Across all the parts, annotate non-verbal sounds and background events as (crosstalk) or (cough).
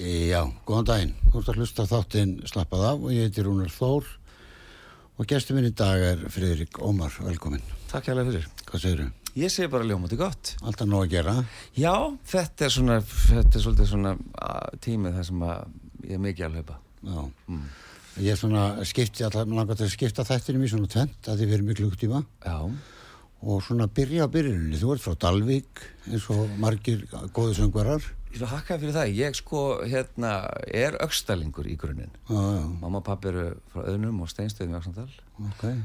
Já, góðan daginn. Þú ert að hlusta þáttinn slappað af og ég heiti Rúnar Þór og gestur minn í dag er Friðrik Ómar, velkomin. Takk hjá fyrir. Hvað segir þú? Ég segi bara ljómandi gott. Alltaf nóg að gera. Já, þetta er svona, þetta er svolítið svona tímið þar sem ég er mikið að hlaupa. Já. Mm. Ég er svona skipti, alltaf langar til að skipta þættinum í svona tvent að þið verið mjög klukktíma. Já. Og svona byrja á byrjunni. Þú ert frá Dalvík eins og margir góðu söngvarar. Ég vil hakka fyrir það, ég sko hérna er aukstalingur í grunninn. Mamma og pappi eru frá öðnum og steinstöðum í Öksnadal okay.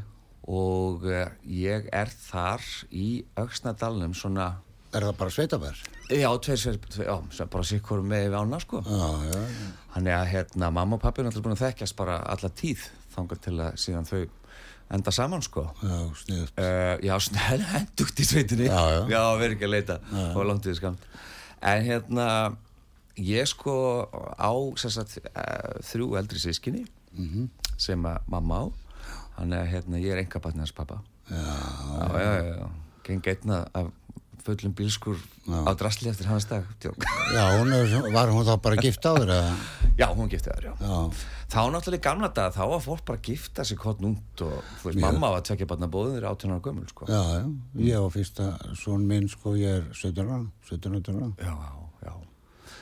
og uh, ég er þar í Öksnadalnum svona Er það bara sveitabær? Já, tveir sveitabær, já, bara sikkur með ána sko. Já, já, já. Þannig að hérna mamma og pappi er náttúrulega búin að þekkjast bara alla tíð þangar til að síðan þau enda saman sko. Já, sniðut uh, Já, sniðut, (laughs) hendugt í sveitinni. Já, já. Já, verður ekki að leita. Og langt við skamt en hérna ég sko á sagt, uh, þrjú eldri sískinni mm -hmm. sem mamma á þannig að hérna, ég er enga batnið hans pappa já, já, já, já, já. geng einna af fullum bílskur á drastli eftir hans dag. Já, hún er, var hún þá bara gift á þér? Já, hún gifti þér, já. já Þá náttúrulega gamla dag, þá var fólk bara gifta sig hvort núnt og þú veist, mamma var að tvekja barna þeirra 18 ára gömul, sko. Já, já, ég var fyrsta svon minn, sko, ég er 17 ára, 17 ára. Já, já.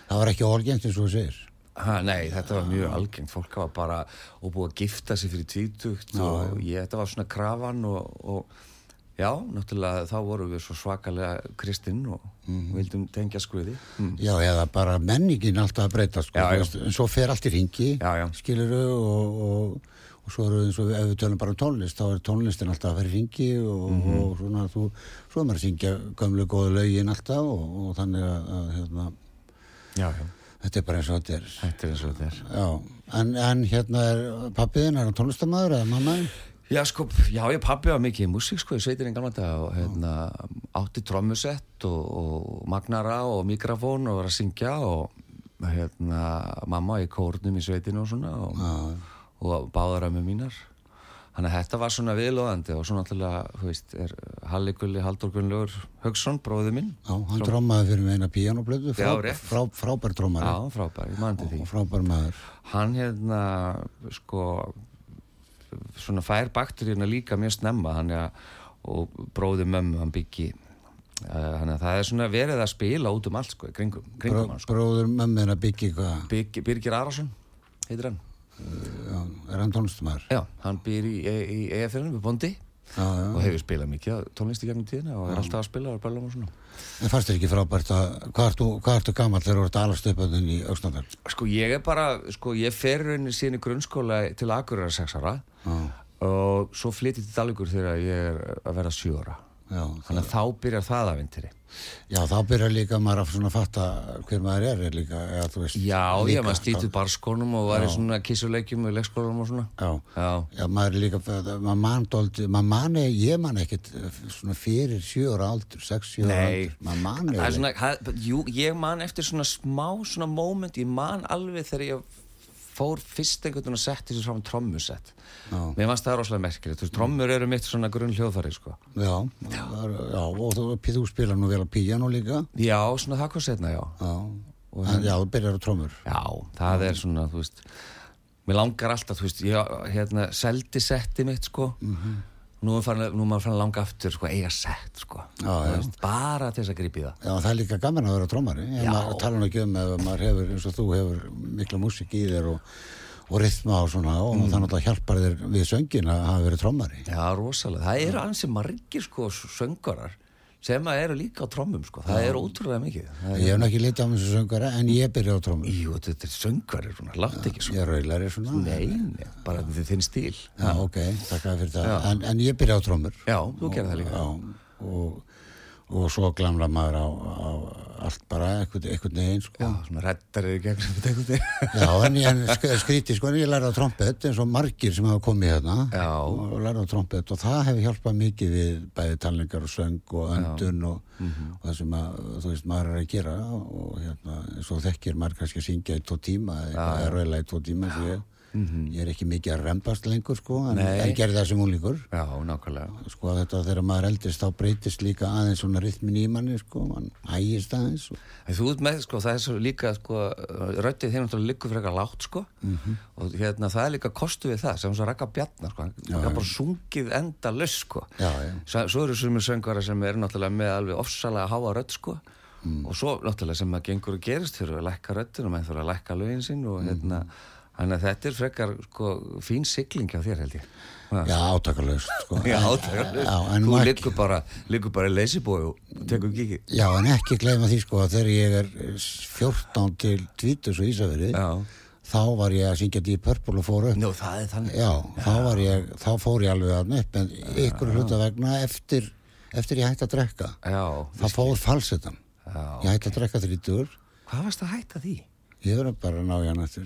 Það var ekki orgengt eins og þú segir. Ha, nei, þetta var mjög algengt, fólk var bara og búið að gifta sig fyrir tvítugt og ég, þetta var svona krafan og, og Já, náttúrulega þá vorum við svo svakalega kristinn og mm vildum tengja skruði. Mm. Já, eða bara menningin alltaf að breyta, sko. Já, já. En svo fer allt í ringi, já, skiluru, og, og, og svo eru eins og ef við tölum bara um tónlist, þá er tónlistin alltaf að vera í ringi og, mm -hmm. og svona, þú, svo er maður að syngja gömlu góðu lögin alltaf og þannig að, að hérna, já, já. þetta er bara eins og þetta er. Þetta er eins og þetta er. Já, en, en hérna er pappiðin, er hann tónlistamæður eða mammaðin? Já, sko, já, ég pappi var mikið í músík, sko, ég sveitir einn gamla dag og hérna, átti trommusett og, og magnara og mikrofón og var að syngja og hérna, mamma í kórnum í sveitinu og svona og, og báðara með mínar. Þannig að þetta var svona viðlóðandi og svona alltaf, þú veist, er Halli Gulli Haldur Gunnlaugur Högson, bróðið minn. Já, hann Tróm... trommaði fyrir með eina píjánublödu, frá, frá, frábær trommari. Já, frábær, ég mandi því. Og frábær maður. Hann hérna, sko, svona fær bakteríuna líka mjög snemma að, og bróði mömmu hann byggi þannig að það er svona verið að spila út um allt sko, kringum, kringum Bró, hann sko. Bróður mömmu hann að byggi hvað? Byggi, Birgir Arason heitir hann Já, er hann tónlistumar? Já, hann býr í, í EFL-um við Bondi já, já. og hefur spilað mikið tónlist í gegnum tíðina og er alltaf að spila og bæla og svona En fannst þér ekki frábært að hvað ertu, hvað ertu gammal þegar þú ert alast upp að þenn í Öksnandal? Sko ég er bara, sko ég fer rauninni síðan í grunnskóla til Akureyra 6 ára og svo flytti til Dalvíkur þegar ég er að vera 7 ára Já, þannig að þá byrjar það að vintri Já, þá byrjar líka maður að svona fatta hver maður er, er líka, eða veist Já, líka, ég maður stýtið barskónum og var í svona kissuleikjum og leikskólanum og svona. Já, Já, já maður er líka, maður mann dóldi, maður manni, ég mann ekkert svona fyrir sjö ára aldur, sex, Nei. aldur, maður manni það er svona, það, jú, ég man eftir svona smá svona moment, ég man alveg þegar ég fór fyrst einhvern veginn að setja þessu fram trommusett. Já. Mér fannst það rosalega merkilegt, þú veist, trommur eru mitt svona grunn hljóðfæri, sko. Já, já, já og þú, þú spila nú vel á píjano líka. Já, svona það kom setna, já. Já, en, já, þú byrjar á trómur Já, það er svona, þú veist mér langar alltaf, þú veist, ég hérna, seldi setti mitt, sko. Er farin, nú er maður að langa aftur, sko, eiga sett, sko Já, bara til þess að grípi það Já, það er líka gaman að vera trómari. Maður tala nú ekki um ef maður hefur, eins og þú hefur mikla músík í þér og, og rytma og svona og Mm. það náttúrulega hjálpar þér við söngin að hafa verið trómari. Já, rosalega. Það eru ansi margir sko söngarar sem að eru líka á trommum sko. Það er ótrúlega mikið. Það Ég hef nú ekki litið á þessu söngara en ég byrja á trómur. Jú, þetta er söngarir, svona, látt ekki svona. Ég er raulari svona. Nei, nei, bara þið þinn stíl. Já, ok, takk fyrir það. En, en ég byrja á trómur. Já, þú gerir það líka. Já, og, og svo glamla maður á, á allt bara eitthvað neginn, sko. Já, svona reddar þið gegn sem þetta einhvern Já, en ég sk- skríti, sko, en ég lærði á trompet eins og margir sem hafa komið hérna Já. og lærði á trompet og það hefur hjálpað mikið við bæði talningar og söng og öndun og, Mhm. og það sem að, þú veist, maður er að gera og hérna, og þekkir maður kannski að syngja í tvo tíma eða reyla í tvo tíma svo ég, ég er ekki mikið að rembast lengur, sko, en, en gerði það sem úlingur Já, nákvæmlega. sko þetta þegar maður eldist þá breytist líka aðeins svona rytmin í manni sko, mann hægist aðeins og, En þú ert með, sko, það er svo líka, sko, röddið þeir náttúrulega fyrir eitthvað lágt, sko, og hérna, það er líka kostu við það, sem svo rakka bjarnar, sko, Já, er bara sungið enda laus, sko. Já, já. Svo, svo eru sumir söngvara sem eru náttúrulega með alveg ofsalega háa rödd, sko, og svo náttúrulega sem að gengur og gerist fyrir að lækka röddin og menn þurfa að lækka lögin sín og hérna, þannig að þetta er frekar, sko, fín sigling hjá þér, held ég. Já átakalöst sko. Já, átakalust. já, Þú liggur bara, bara í leysibói og tekur kikið. Já, en ekki gleyma því sko að þegar ég er 14 til 20 og Ísafirði Já. þá var ég að syngja Deep Purple og fór upp Nú, það er þannig. Já, þá var ég, þá fór ég alveg að upp en ykkur hluta vegna eftir, eftir ég hætti að drekka Já, þá fór falsetan Já. ég hætti að drekka þrítur Hvað varst að hætta því? Ég verður bara að ná ég hann eftir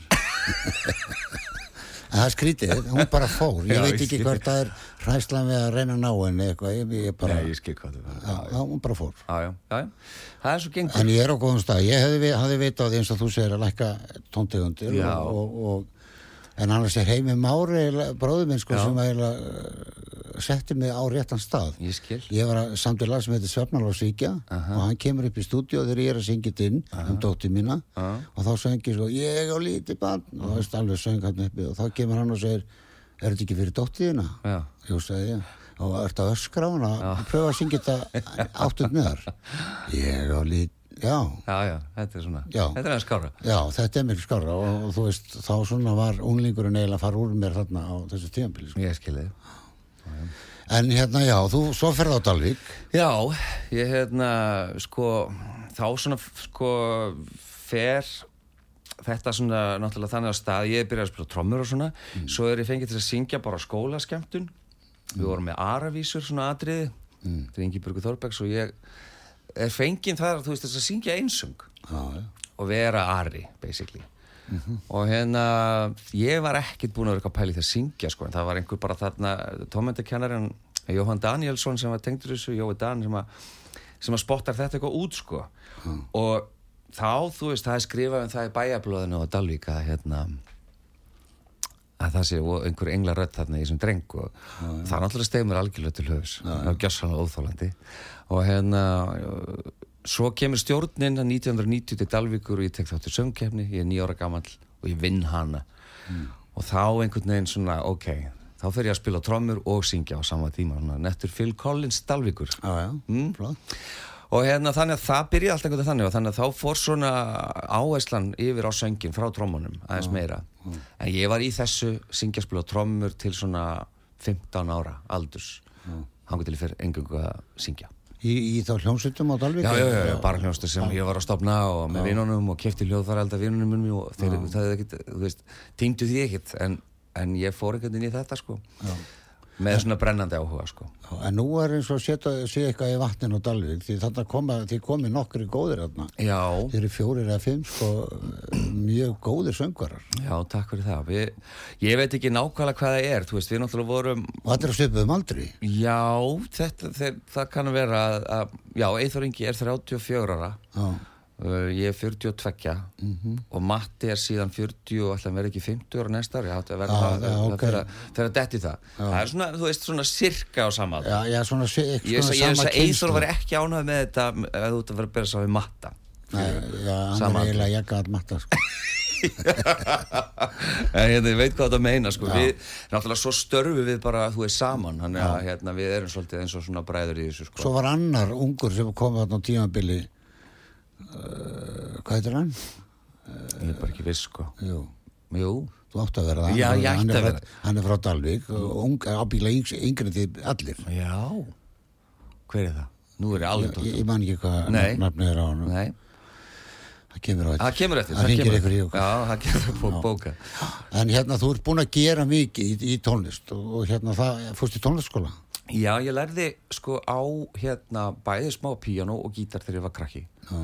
en það skrítið hún bara fór, ég Já, veit ekki hvort það er hræslan við að reyna að ná henni eitthvað, ég, ég bara Nei, ég skil hvað það já, já, hún bara fór. Já, já, já, já. Það er svo gengur. En ég er á góðum stað, ég hefði, vi- hafði vitað eins og þú segir að lækka tóntegundir og, og, og en annars er heimi Mári bróður minn sko Já. sem eiginlega uh, setti mig á réttan stað. Ég ég var að samt í lag sem heitir Svefnal og Svíkja og hann kemur upp í stúdíu þegar ég er að syngja inn um dóttir mína. Aha. og þá söngi sko ég á lítið bann og það veist alveg söng hann uppi. Og þá kemur hann og segir er þetta ekki fyrir dóttiðina? Jú, sagði ég. Og ertu að öskra á hana og pröfa að syngja þetta (laughs) áttuð neðar ég á lítið, já Já, já, þetta er svona. Já. Þetta er að skára. Já, þetta er mikil skára og, og þú veist, þá svona var unglingurinn eiginlega að fara úr mér þarna á þessu tíðanbili. Sko. Ég skil þið. En hérna, já, þú svo ferð á Dalvík. Já, ég hérna, sko, þá svona, sko, fer þetta svona náttúrulega þannig á stað, ég byrjaði að spila trommur og svona, svo er ég fengið til að syngja bara á skólaskemmtun, við vorum með aravísur svona atriði, mm. þetta er Ingi Burgu Þorbergs og ég er fengið þar, þú veist, þess að syngja einsöng. Já, já. og vera ari, basically. Og hérna ég var ekkert búin að vera eitthvað pæli að syngja sko, en það var einhver bara þarna tómendakennarinn Jóhann Danielsson sem var tengdur þessu, Jói Dan sem að, sem að spottar þetta eitthvað út sko. Og þá, þú veist, það er skrifað um það í bæjablóðinu á Dalvík að hérna að það sé og einhver engla rödd þarna í þessum dreng og það er náttúrulega stegmur algjörlega til höfus það var gjössanlega óþólandi og hérna svo kemur stjórnin að 1990 til Dalvíkur og ég tek þáttur söngkefni ég er nýjára gamall og ég vinn hana. Og þá einhvern veginn svona ok, þá fer ég að spila trommur og syngja á sama tíma, svona nettur Phil Collins Dalvíkur. Já, já, Mm. Og hérna þannig að það byrjaði alltaf einhvern veginn þannig og þannig að þá fór svona áherslan yfir á söngin frá trommunum aðeins meira. en ég var í þessu syngjaspil og trommur til svona 15 ára aldurs. Hangur til ég fyrir engungu að syngja. Í, í þá hljómsveitum á Dalvík? já, já, já, já, bara hljóðstu sem ég var að stopna og með vinnunum og kefti hljóðfæralda vinnunum og þeir, það hefði ekkit, þú veist, týndu því ekkit en, en ég fór einhvern veginn í þetta sko með svona brennandi áhuga sko En nú er eins og setja eitthvað í vatnin á Dalvík því þarna koma, því komi nokkri góðir þarna. Þeir eru fjórir eða fimm, sko, mjög góðir söngvarar. já, takk fyrir það við, ég veit ekki nákvæmlega hvað það er veist, við náttúrulega vorum Og þetta er að svipuðum aldri. Já, þetta, þeir, það kann að vera að, að já, Eithor Ingi er 34 ára Já, ég er 42 Mhm. og Matti er síðan 40 og að vera ekki 50 ára næsta ári, það verður Já, það, já, það ok. fyrir að, að detti það. Það er svona, þú veist, svona sirka á sama já, já svona, sé- ég svona veist að, ég veist sama að Eithor var ekki ánægð með þetta ef þú ert að vera að bera sá við Matta. Sama er eiginlega jakkaðat matta, sko. (laughs) en hérna, ég veit hvað þetta meina sko. við, náttúrulega svo störfi við bara þú veist saman, þannig að hérna, við erum svolítið eins og svona bræður í þessu sko. Svo var annar ungur sem kom á tímabili uh, Hvað heitir hann? ég er bara ekki viss sko. Jú, jú, þú átt að vera það. Já, ég ætti er að vera. Hann er frá Dalvík og yngri en þið allir. Já. Hver er það? nú er ég alveg tótt ég man ekki hvað nafnið er á hann Nei, Það kemur á það þetta kemur eftir Það kemur ykkur í eftir. okkur. Já, það kemur upp bóka En hérna þú ert búin að gera mikið í, í tónlist og, hérna það, fórst í tónlistskóla? Já, ég lærði sko á hérna bæði smá píano og gítar þegar ég var krakki. Já.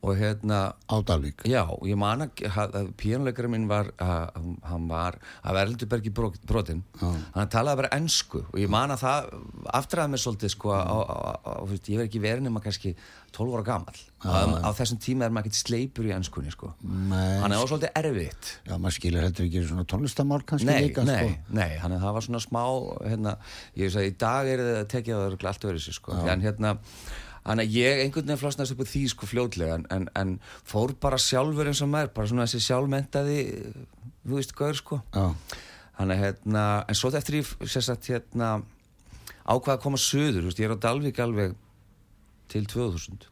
Og hérna á Dalvík. Já, ég man að, píanuleikarinn minn var, að, hann var að Verlundubergi brotin, hann talaði bara ennsku og ég man að það aftræði mér svolítið sko á, á, á, ég verð ekki verið nema kannski 12 ára gamall, á, þessum tíma er maður ekkert sleipur í ennskunni sko, Nei, hann er á svolítið erfitt. já, maður skilur heldur ekki svona tónlistamál kannski Nei, líka nei, sko. nei, hann það var svona smá, hérna, ég að í dag er það tekið að það eru allt verið sér sko, en hérna, Þannig að ég einhvern veginn flosnaðist upp á því sko fljótlega en, en, en fór bara sjálfur eins og maður, bara svona þessi sjálfmentaði, þú veist, gaur sko. Já, Þannig að hérna, en svo eftir ég sérstætt hérna ákvaða að koma söður, þú veist, ég er á Dalvík alveg til 2000.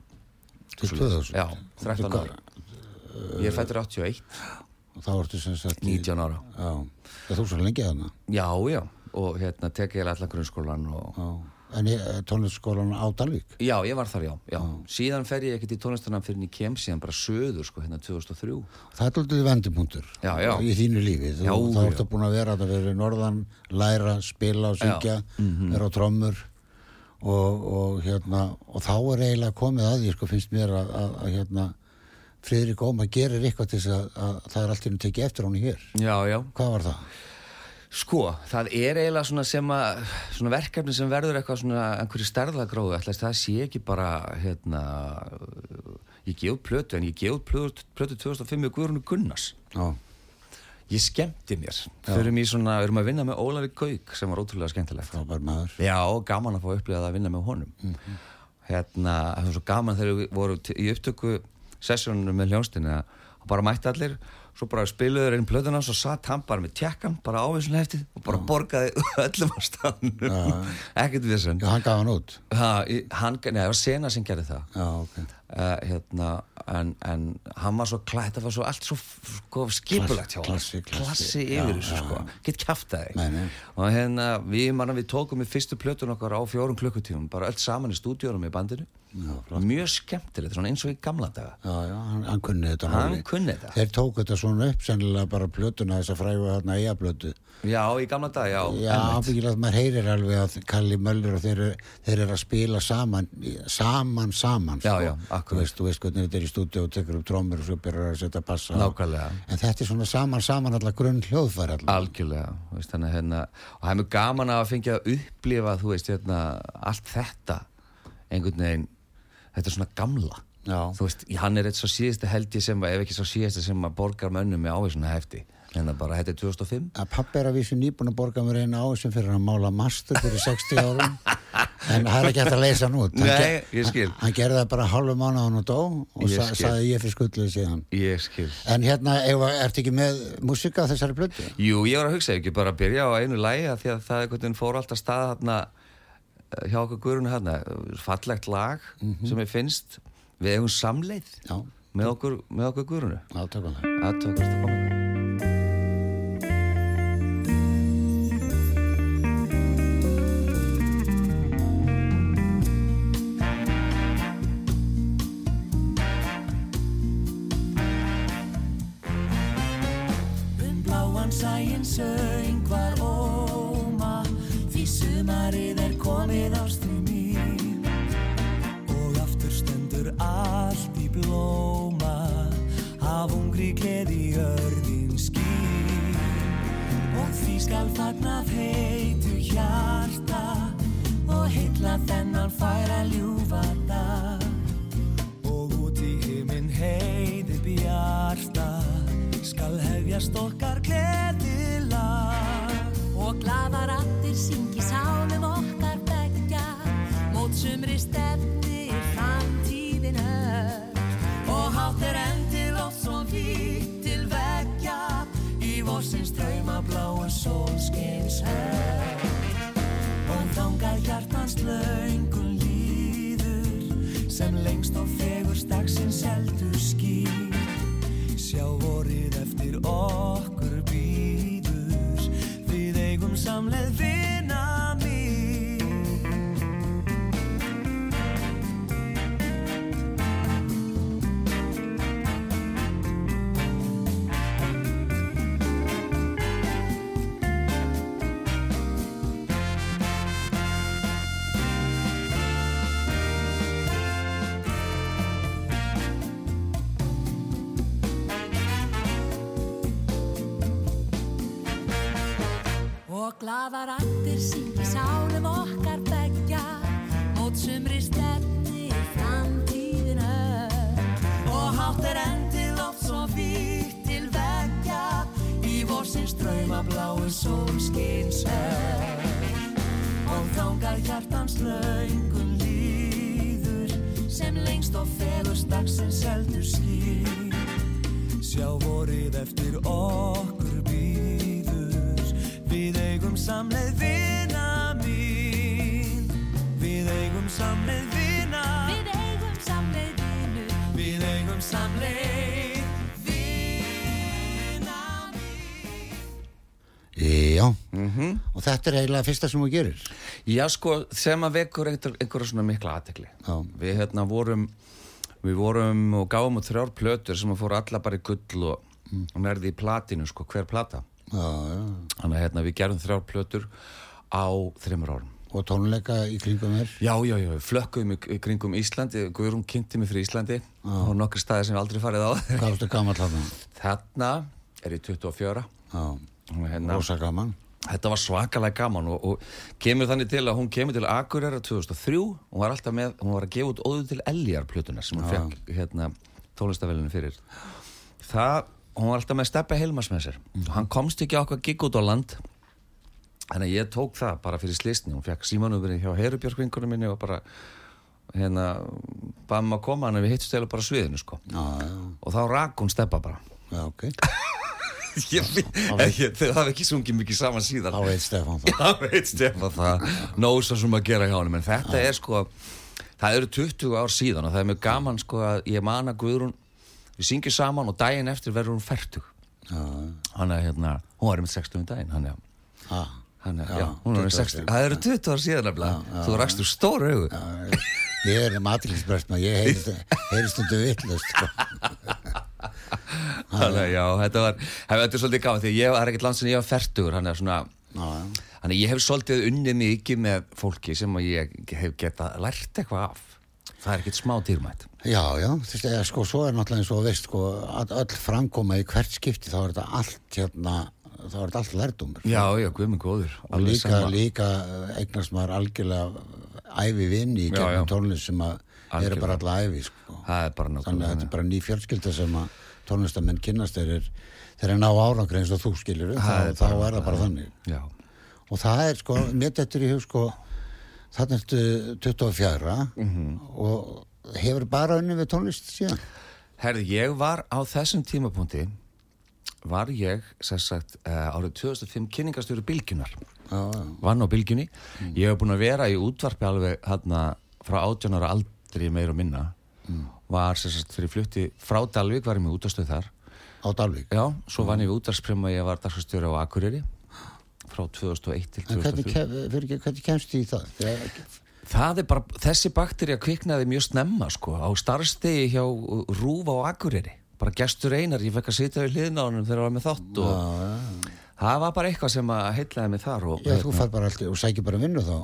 til 2000 Já, 13 ára. Ég er fættur 81, og þá ertu í- 19 ára. Já, það þú svo lengi þarna Já, já, og hérna tekið ég allan grunnskólan og... Já, en ég, tónlistskólan á Dalvík Já, ég var þar, já, já. Síðan fer ég ekkert í tónlistunum fyrir en ég kem síðan bara söður, sko, hérna 2003. Það er alltaf vendipunktur Já, já. í þínu lífi þú, þá já. ertu búin að vera að vera í norðan læra, spila og syngja Mhm. vera á trommur og, og hérna og þá er eiginlega komið að því sko finnst mér að, að, að hérna Friðrik Óma gerir eitthvað til þess að, að það er allt í henni tekið eftir honum hér Já, já. hvað var það? Sko, það er eiginlega svona sem að, svona verkefni sem verður eitthvað svona einhverju stærðagróðu, ætlaðist það sé ekki bara, hérna, ég út plötu, en ég út plötu, plötu 2005 með Guðrunu Gunnars. Já, Ég skemmti mér, fyrir mér svona, við erum að vinna með Ólafi Gauk sem var ótrúlega skemmtilegt. Já, gaman að fá það að vinna með honum. Hérna, það var svo gaman þegar við vorum í upptöku sessjónunum með hljónstinni að bara mætti allir, svo bara spiluður einn plötun hans og satt hann bara með tjekkan, bara ávísun heftið og bara borgaði (laughs) öllum á stafnum. Ekkert við þessum. Já, hann gaf hann út Ha, hann, nei, það var sena sem gerði það. Já, ok Uh, hérna, en, en hann var svo klætt, það var svo allt svo sko, skipulagt hjá hann. Klassi, yfir þessu sko, gett kæftæði Nei, nei. og hérna við, manna, við tókum í fyrstu plötun okkar á fjórum klukkutífum bara öll saman í stúdíórum í bandinu Já, mjög skemmtilegt, eins og í gamla daga Já, já, hann, hann kunni þetta Hann alveg. kunni þetta. Þeir tók þetta svona upp sennilega bara plötuna þess að frægu hérna eigablötu já, í gamla daga, já, Já, að maður heyrir alveg að Kalli Möller og þeir, eru- þeir eru að spila saman, saman, saman sko. Þú veist, þú veist hvernig þetta er í stúdíu og tekur upp trómur og svo byrjar að setja bassa. Nákvæmlega. En þetta er svona saman, saman allar grunn hljóðfæri allar algjörlega veist, að hérna, og það er mjög gaman að fengja að upplifa þú veist, hérna, allt þetta einhvern veginn þetta er svona gamla Já. þú veist, hann er eitt svo síðasta held ég sem ef ekki svo síðasta sem að borgar mönnum með ávísuna hefti en það bara, þetta er 2005 að pappi er að vísu nýbúin að borga mér eina ásum fyrir að mála mastur fyrir 60 árum. (laughs) En það er ekki hægt að leysa hann út. Hann, Nei, ger- ég skil. hann, hann gerði það bara hálfu mánu hann og dó og sa, sagði ég fyrir skulluð síðan. Ég skil. En hérna, ertu ekki með músika á þessari blötu? Jú, ég var að hugsa, ekki bara að byrja á einu lægi því að það einhvern veginn fór alltaf stað hérna hjá okkur guðrunu hérna fallegt lag sem ég finnst. Við eigum samleið Já, með okkur, okkur guðrunu átökum fagnað heitu hjarta Og heilla þennan færa ljúfa dag. Og út í himinn heiði bjarta Skal hefjast okkar sem lengst og fegurst dagsins eldur skýr Sjá vorið eftir okkur býður Við eigum samleið vina glaðar allir syngi sálum okkar begja Mótsumri stefni framtíðin öll. Og hátt er endið oft svo vítt til veggja. Í vorsins drauma bláu sólskins Og þangað hjartans löngun líður Sem lengst og fegurst dagsins eldur skýr. Sjá vorið eftir býður Við eigum samleið vina mín Við eigum samleið vina Við eigum samleið vinu Við eigum samleið vina mín Já, og þetta er eiginlega fyrsta sem þú gerir. Já, sko, sem að vekur einhver, einhverja svona mikla aðtekli. Já. Við hérna vorum, við vorum og gáum út þrjár plötur sem að fóru alla bara í gull og, og nærði í platinu, sko, hver plata. Já, já. Þannig að hérna, við gerum þrjár plötur á þreymur árum. Og tónleika í kringum þér. Já, já, já, við flökkuðum í, kringum Íslandi, Guðrún kynnti mig fyrir Íslandi og nokkri staði sem aldrei farið á. Hvað varstu gammal þarna? Þarna er ég 24 Já, og hérna, rosa gaman. þetta var svakalega gaman og, og kemur þannig til að hún kemur til Akureyra 2003 hún var alltaf með, hún var að gefa út óðu til Eljar plötunar sem hún fekk hérna tónlistavellinu fyrir það, hún var alltaf með Steppi Helmas með sér. Og hann komst ekki á okkar gig út á land. Þannig að ég tók það bara fyrir slisni hún fekk símanúverið hjá Herubjörgvingunum minni og bara hérna baðum að koma hann ef við hittum stela bara sviðinu sko. Já, og þá rak hún Steppa bara. já, ok. (laughs) ég, ég, þau hafa ekki sungið mikið saman síðan. Þá veit Stefán það. (laughs) Það veit Stefán það. Nósa sem að gera hjá hann En þetta er sko Það eru 20 ár síðan og það er mjög gaman sko að ég man að Guðrún Við syngjum saman og daginn eftir verður hún færtug Hann er hérna Hún var með 60 um daginn Hann er, hann er, Já, já, hún er 20 60 Það eru 20 ár síðan nefnilega. Þú rakst úr stóru augu. Já, Ég er matilísbröst maður, ég heyri, stundu vittlust, sko. (laughs) Þannig að já, þetta var Þetta er svolítið gaman því ég var ekkert land sem ég var færtugur Hann er svona. Þannig að ég hef svolítið unnið mikið með fólki sem ég hef geta lært eitthvað af. Það er ekkert smá dýrmætt Já, já, þú veist, eða, sko, svo er náttúrulega eins og veist, sko, að öll framkoma í hvert skipti, þá er þetta allt, hérna, þá er þetta allt lærdumur. Já, já, guð minn góður Og líka, sama. líka eh, eignast maður algjörlega æfi vinni í gegnum tónlist sem að eru Algjörlega. bara alla æfi, sko. Það er bara Þannig að náttúrulega þetta er bara ný fjölskylda sem að tónlistamenn kynnast þeir er, þeir er ná árangri eins og þú skilir, þá, er þá bara- er það bara þannig. Já, Og það er, sko, mér þetta í hug, sko, þannig ertu 24 Mhm. og hefur bara unni við tónlist síðan. herði, ég var á þessum tímapunkti var ég, sem sagt, uh, árið 2005 kynningastjóri Bylgjunar Já, já. vann á Bylgjunni ég hef búin að vera í útvarpi alveg hérna frá 18 ára aldrei meir og minna var sem sagt fyrir flutti frá Dalvik var ég með útastöð þar Á Dalvík. já, svo vann ég við útvarpsprema ég var dagsastjóri á Akureyri frá 2001 til En hvernig, 2003 kem, fyrir, ekki- hvernig kemst þið í það? Það er bara, þessi bakterja kviknaði mjög snemma sko, á starfstegi hjá uh, Rúf á Akureyri. Bara gestur einar, ég fekk að sitja við hliðina á hann þegar það var með þátt og það var bara eitthvað sem að heitlaði mig þar og já, þú fær bara alltaf og sækir bara vinnu þá.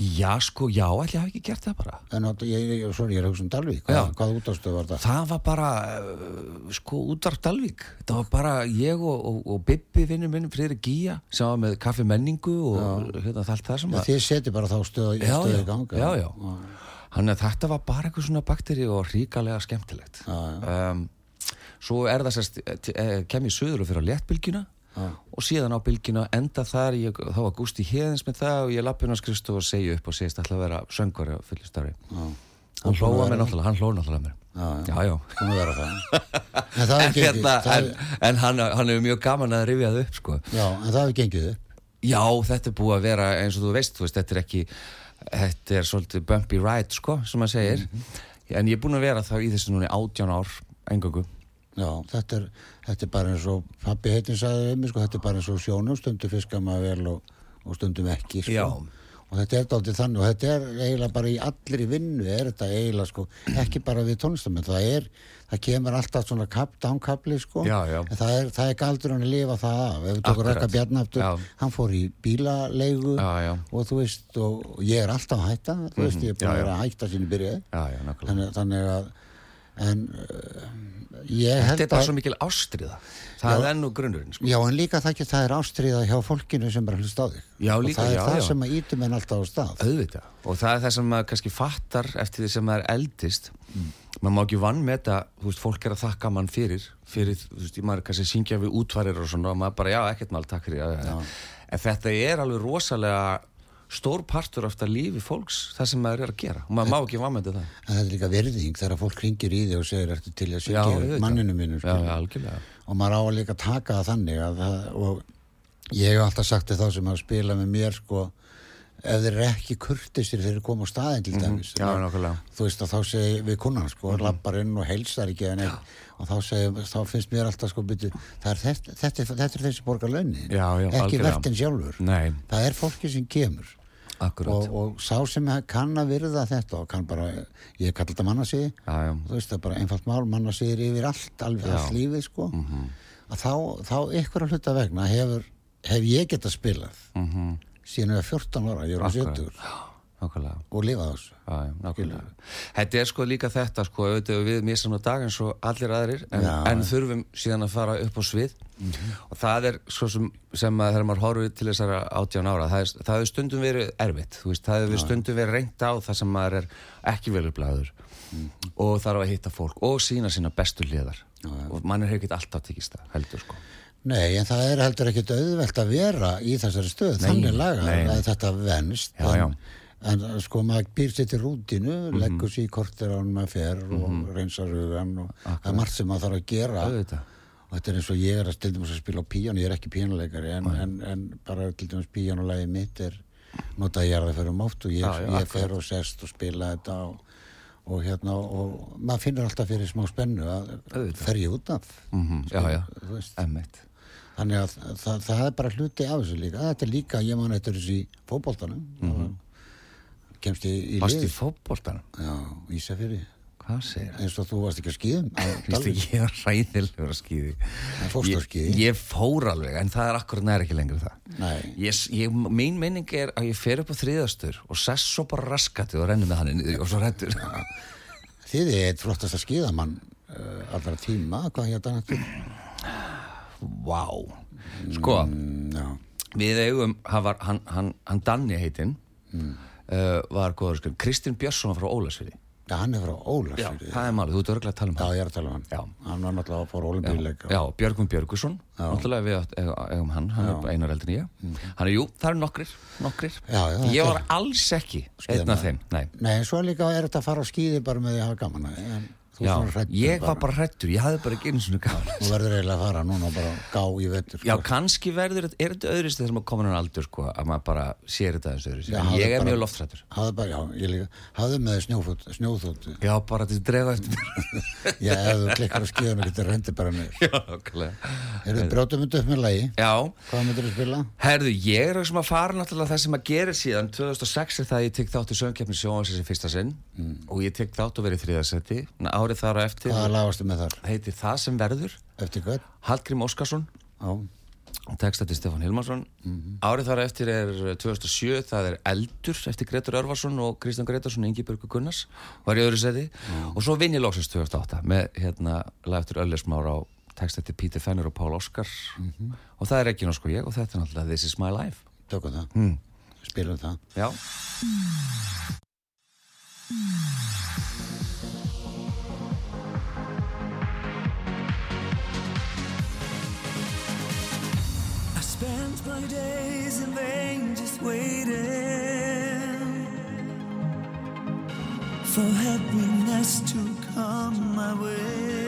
já sko, já, ég hafi ekki gert það bara. En átt- ég, ég, sorry, ég er að hugsa um Dalvík. Já. Hvað, hvað útastöð var það? Það var bara, uh, sko, útvarp Dalvík. Það var bara ég og, og, og Bibbi vinnur minn, Friðrik Gía, sem var með kaffi menningu og hérna allt það sem Já, að... þið seti bara þá stöð, já, stöð já, í ganga. já, já. Þannig að þetta var bara eitthvað svona bakteri og ríkalega skemmtilegt. Um, svo er það sérst, eh, kem ég söður og fyrir á léttbylgjuna og síðan á bylgjuna enda þar, ég, þá var Gústi Héðins með það og ég lappin á skrifstu og segja upp og segist alltaf að vera söngvari á fullu starfi. Hann hlóða mér náttúrulega, hann hlóða náttúrulega mér. Já, já. (laughs) En það En, hérna, en, en hann, hann hefur mjög gaman að rifja það upp, sko. já, en það hefur gengið upp. Já, þetta er búið að vera eins og þú veist, þú veist, þetta er ekki þetta er svolítið bumpy ride, sko, sem maður segir en ég er búin að vera þá í þessu núna í átján ár engangu Já, þetta er, þetta er bara eins og pappi heitin sagði um mig, sko, þetta er bara eins og sjónum stundum fiskar maður vel og, og stundum ekki sko. Og þetta er dálítið þannig og þetta er eiginlega bara í allir í vinnu er þetta eiginlega sko, ekki bara við tónlistamenn það er, það kemur alltaf svona kap, dánkapli sko. Já, já. en það er, það er galdur hann að lifa það af. Ef við tókum. Raka Bjarnaftur, hann fór í bílaleigu Já, og þú veist, og, ég er alltaf að hætta þú veist, ég er búin Já, að hætta sinni byrjaði. Já, já, nákvæmlega. Þannig, þannig að en uh, ég held þetta er bara að svo mikil ástriða það er nú grunnurinn sko. Já, en líka það ekki það er ástriða hjá fólkinu sem er að hlusta á þig. Já, Og líka, það er já, það já. sem að ítum en alltaf á stað. auðvitað og það er það sem maður kannski fattar eftir því sem maður eldist maður má ekki vann með þetta þú veist, fólk er að þakka mann fyrir fyrir, þú veist, maður kannski syngja við útvarir og svona og maður bara, já, ekkert mál, takk fyrir já, já, já. en þetta er alveg rosalega stór partur af þetta lífi fólks það sem maður er að gera og maður má ekki þetta En það er líka verðing þegar fólk ringir í þig og segir ertu til að Já, auðvitað. manninu mínu. já, já, algjörlega Og maður á að líka taka það þannig að það, og ég hef alltaf sagt til þá sem að spila með mér sko, ef þeir eru ekki kurtisir þeir eru koma á staðin til dæmis. Mhm. já, nákvæmlega. Þú veist að þá segir við kunnan sko, Mhm. lappar inn og heilsar ekki en eitt. Og þá, segir, þá finnst mér alltaf sko byrju, það er þetta, þetta, þetta er þessi borgar launin. Já, já, ekki vertin sjálfur. Nei, Það er fólki sem kemur. Og, og sá sem kann að virða þetta og kann bara, ég kallar þetta já, þú veist það er bara einfalt mál, mannasíðir yfir allt alveg allt lífið sko. Að þá, þá ykkur að hluta vegna hefur, hef ég getað spilað mhm, síðan við 14 ára, ég er á Akkurat. 70 nákvæmlega. Og lifað á þessu. Nákvæmlega. Þetta er sko líka þetta sko, auðvitað við mér saman dag eins og allir aðrir en, Já. en þurfum síðan að fara upp á svið. Og það er svo sem, sem að þegar maður horfir til þessara átján ára það, er, það hefur stundum verið erfitt veist, það hefur stundum verið reynt á það sem maður er ekki velublaður og þarf að hitta fólk og sína sína bestu liðar og mann er hefur ekki alltaf tekist það heldur sko. Nei, en það er heldur ekkit auðvelt að vera í þessari stöð, Nei, þannig laga nei. að þetta venst Já, en, já. En sko maður býr sér til rútinu Mhm. leggur sér í kortir án maður fer og reynsar hugan og það er margt sem maður þarf að gera. Auðvitað. Og þetta er eins og ég er að til dæmis að spila á píjánu, ég er ekki píjánuleikari en, en, en bara til dæmis píjánulegið mitt er notað ég er það fyrir um oft og ég, Já, já, ég akkurat. fer og sest og spila þetta og, og hérna og maður finnur alltaf fyrir smá spennu að Auðvitað. fer ég út af. Mm Já, já, þú veist. emmitt þannig að það, það er bara hluti af þessu líka. Þetta er líka, ég man eftir þessu í fótboltanum kemst ég í Mhm. Varst í lið fótboltanum? já, Ísafirði Hvað segir það? eins og þú varst ekki að skýðum Vist ekki, ég var ræðilegur að skýði fórst á skíði? Ég fór alveg, en það er akkurat nær ekki lengur það Nei. ég, ég, Mín minning er að ég fer upp á þriðastur og sess svo bara raskatið og rennur með hann og svo rettur þið er eitt flottasta skíðamann uh, allra tíma, hvað hérna Vá Sko, mm, já, við eigum hann, hann, hann, hann Danni heitinn Mm. Uh, var góður sko Kristinn Björnsson frá Ólasviði já, hann er frá Já, Ólafsfjörði það er málið, þú ert örgulega að tala um já, hann. ég er að tala um hann. Já. hann var náttúrulega að fóra olimpíuleika Já, Björgum Björgusson náttúrulega við eigum hann. Hann er einar eldri en ég. Hann er, jú, það eru nokkrir, nokkrir. Já, já, ég var alls ekki einn af þeim, nei. Nei, svo líka er þetta að fara á skíði bara með því að hafa gaman þú Já, hræddur ég var bara. hrættur, ég hafði bara ekki einu svona gaman. Þú verður eiginlega að fara núna og bara gá í vettur Já, sko. kannski verður, er þetta öðrist þegar maður komin á aldur, sko, að maður bara sér þetta þessu öðrist, en ég er bara- mjög loftrættur hafðu bara, já, ég líka hafðu með snjófót, snjóþóttu Já, bara til að drefa eftir (laughs) já, ef þú klikkar á skíðan og getur rendi bara niður. Já, okkurlega er þið brjótum þetta upp með lagi Já, hvað myndir þú spila? herðu, ég er sem að fara náttúrulega það sem að gera síðan. 2006 er það að ég tek þátt í söngkeppni sjónvarsins í fyrsta sinn. Og ég tek þátt og verið þriðasetti árið þar á eftir. Hvaða lagastu með þar? heitir Það sem verður. Eftir hvað? Hallgrím Óskarsson. Já, texta til Stefán Hilmarsson. Árið þar á eftir er 2007 það er Eldur eftir Gretur Örvarsson og Kristján Gretarsson og Ingi Börgu Gunnars var í öðru seti og svo vinn ég loksins 2008 með hérna lag eftir Öllismár á texta til Pítur Fennur og Pál Óskar. Og það er ekki nóg sko ég og þetta er náttúrulega This is my life. Tökum það. Mm. spilum það. Já waiting for happiness to come my way.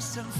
Myself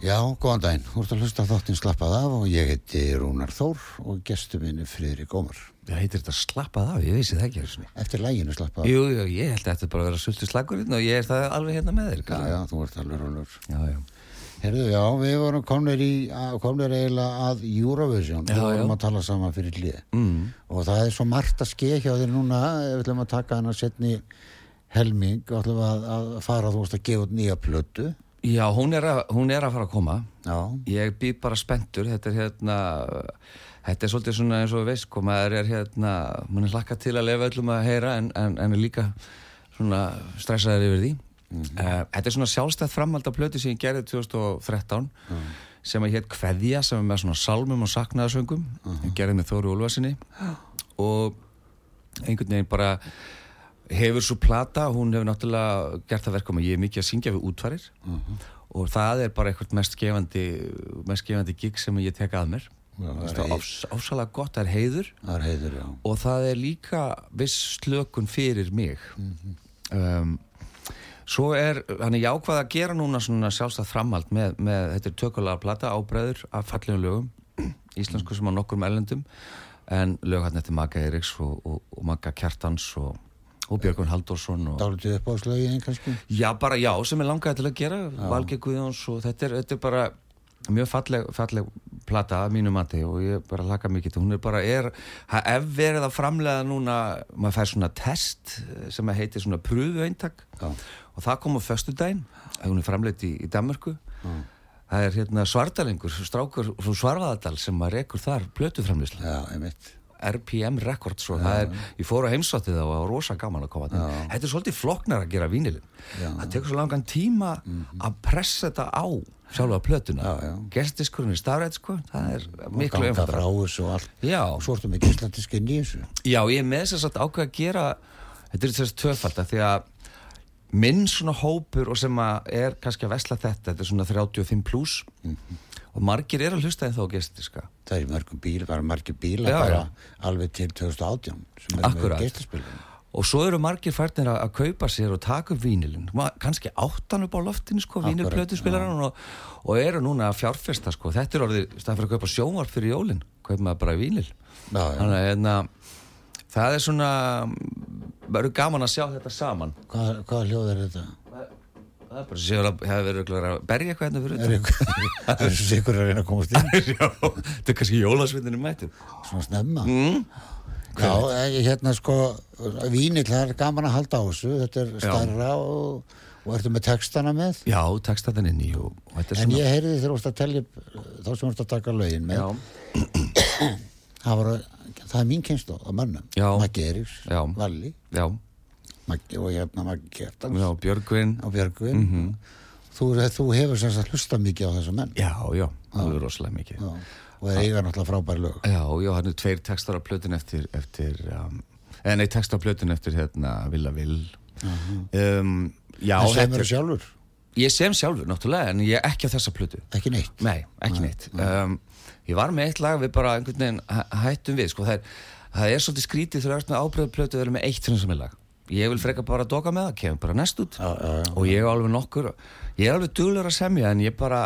Já, góðan daginn. Þú ert að hlusta á þáttinn slappað af og ég heiti Rúnar Þór og gestur minni Friðrik Ómar. Það heitir þetta slappað af, ég vissi það ekki sinni. Eftir læginu slappað af. Jú, jú, ég held að þetta bara að vera sultu slagurinn og ég er það alveg hérna með þér. Já, já, þú ert alveg rúnur. já, já. Herðu, já, við vorum komnir, í, komnir eiginlega að Eurovision. Já, við vorum já. að tala saman fyrir hlið. Mm. Og það er svo margt að skeið hjá þér núna. Við ætlum að taka hana setni helming og ætlum að, að fara, þú veist, að gefa út nýja plötu. Já, hún er, að, hún er að fara að koma. Já, Ég býð bara spenntur, þetta er hérna, þetta er svolítið svona eins og veist, sko, maður er hérna, mann er hlakka til að lefa öllum að heyra en, en, en er líka svona stressaður yfir því. Mm þetta er svona sjálfstætt framhald af plötu sem ég gerði 2013 sem að hétt Kveðja sem er með svona salmum og saknaðarsöngum, ég gerði með Þóri Úlfarsinni og einhvern veginn bara hefur svo plata, hún hefur náttúrulega gert það verkum að ég er mikið að syngja við útvarir og það er bara eitthvað mest gefandi, mest gefandi gig sem ég tek að mér. Ásalega gott, það er heiður. Það er heiður, og það er líka viss slökun fyrir mig. Um, svo er hann er jákvæð að gera núna svona sjálfstæð framhald með, með þetta er tökulega plata ábreður af fallegum lögum íslensku sem á nokkrum erlendum en lög hann eftir Magga Eiríks og, og, og Magga Kjartans og, og Björgun Halldórsson og, Dálítið upp á slögin, kannski. Já, bara já, sem er langaði til að gera Valgeir Guðjóns og þetta er, þetta er bara mjög falleg, falleg plata að mínu mati og ég bara laka mikið til hún er bara, er, ef verið að framlega núna, maður fær svona test sem að heitir svona pröfu eintak Já. og það kom á föstudaginn hún er framleitt í, í Danmarku það er hérna svartalingur strákur frá Svarfaðardal sem að rekur þar plötuframleyslu Já, einmitt. RPM Records og það er, ég fór á heimsóttið og það var rosa gaman að koma til. Þetta er svolítið floknar að gera vínilin. Það tekur svo langan tíma að pressa þetta á sjálfa plötuna. Gestiskurinn er stafrætt sko. Það er miklu einfaldra svo ertu með gíslandiskinn í þessu. já, ég er með þess að ákveða að gera þetta er þess tvöfald að því að minn svona hópur og sem er kannski að vesla þetta þetta er svona 35 pluss og margir er að hlusta en þá gestiska Það er í mörgum bíl, bara margir bíla Já, bara já. alveg til 2018 sem er geislaspilum. Og svo eru margir færnir að, að kaupa sér og taka upp vínilinn, kannski áttan upp á loftinu sko, vínilplötuspilaran og, og eru núna að fjárfesta sko, þetta er orðið, stað fyrir að kaupa sjónvarp fyrir jólinn, kaupa maður bara vínil. Já, já. Þannig að hérna, það er svona, verður gaman að sjá þetta saman. Hvað, hvað hljóð er þetta? Það er bara séu að það hefur verið að berja eitthvað hérna fyrir (laughs) (laughs) það er svo sikur að reyna að komast inn (laughs) Já, þetta er kannski jólasvindinu mættur. svona snemma. Mm. Já, eh, hérna sko, vínill, það er gaman að halda á þessu, þetta er starra og, og ertu með textana með. Já, þetta er En svona... ég heyrði þú varst að telja upp, eh, þá sem þú varst að taka lögin með, Já, (coughs) það, var, það er mín kynslu á mönnum. Maggi Eiríks. Valli, Maggi og hérna Maggi Kjartans já, Björgvin. og Björgvin. Mhm. þú, þú hefur sem sagt hlusta mikið á þessa menn. Já, já, alveg rosalega mikið Já. og það eiga náttúrulega frábæri lög Já, já, hann er tveir textar á plötun eftir, eftir um, eða nei, textar á plötun eftir hérna Villa Vill um, Já, en sem þetta eru er- sjálfur, ég sem sjálfur náttúrulega en ég ekki á þessa plötu ekki neitt Nei, ekki neitt um, Ég var með eitt lag við bara einhvern veginn hæ- hættum við sko, það, er, það er svolítið skrítið þegar þú ert með ábreyðu plötu að vera með eitt sem er lag. Ég vil freka bara doka með það, kemur bara næst út. Já, já, já. og ég er alveg nokkur ég er alveg duglur að semja en ég bara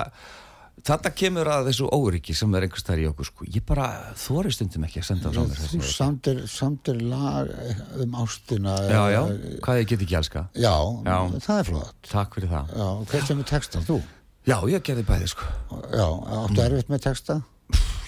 þetta kemur að þessu óryggi sem er einhvers þar í okkur sko. ég bara þóri stundum ekki að senda á þú þessi samtir, samtir lag um ástina Já, já, eða- hvað ég get ekki elska. Já, það er flott. Takk fyrir það. Já, hver sem er texta, þú? Já, ég gerði bæði sko. Já, áttu erfitt með texta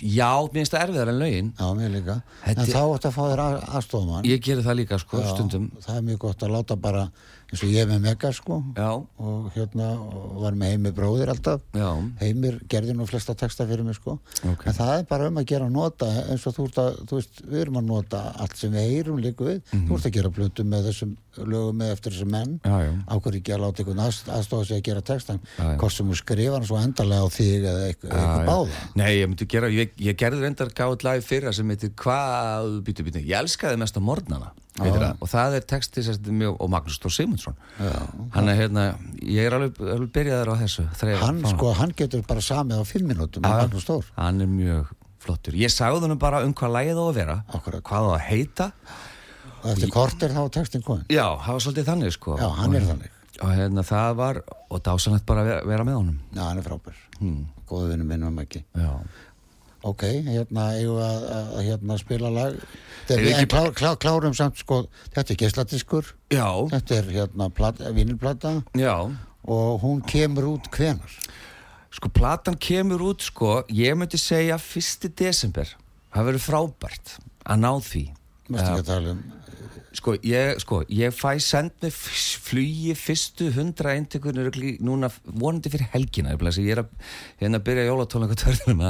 Já, mér finnst það erfiðar en lögin. Já, mér líka, Þetta en þá áttu að fá þér að- aðstofmann Ég gerði það líka sko, Já, stundum. það er mjög gott að láta bara eins og ég með Mega sko. Já, og hérna og var með Heimir bróðir alltaf. Já, Heimir gerði nú flesta texta fyrir mig sko. Ok. en það er bara um að gera nota eins og þú ert að, þú veist, við erum að nota allt sem við heyrum líka við. Þú ert að gera plötu með þessum lögum með eftir þessum menn. Mhm. Ákveður ekki að láta einhvern að, aðstofa sig að gera textan hvort sem þú skrifa hann svo endalega á þig eða eitthvað, báða. Nei, ég myndi gera, ég, ég gerði reyndar gáð lag fyrra sem heitir Hvað, býtu, býtu, ég elskaði mest á morgnana. heitir það, og það er texti mjög, og Magnús Stór Simundsson hann er hérna, ég er alveg, alveg byrjaður á þessu þreif, hann sko, hann getur bara samið á Stór hann er mjög flottur. Ég sagði hann bara um hvað lagið á að vera Akkúrat. hvað á að heita. Og eftir kort er þá textin komin já, það var svolítið þannig sko. Já, hann er þannig. og hérna það var, og dásanlegt bara að vera, vera með honum. Já, hann er frábær, hmm. góðu vinnu minn um ekki já, Ok, hérna eigum við að, að, hérna, spila lag. Við En klár, klár, klárum samt sko Þetta er geisladiskur já, Þetta er hérna plat, vinilplata. Og hún kemur út hvenar sko platan kemur út sko ég myndi segja 1. desember. Það verður frábært að ná því. Mástu ekki að tala um sko ég, sko, ég fæ send með flugi fyrstu hundra eintökur núna vonandi fyrir helgina ég, er að, hérna að byrja jólatónleika törnum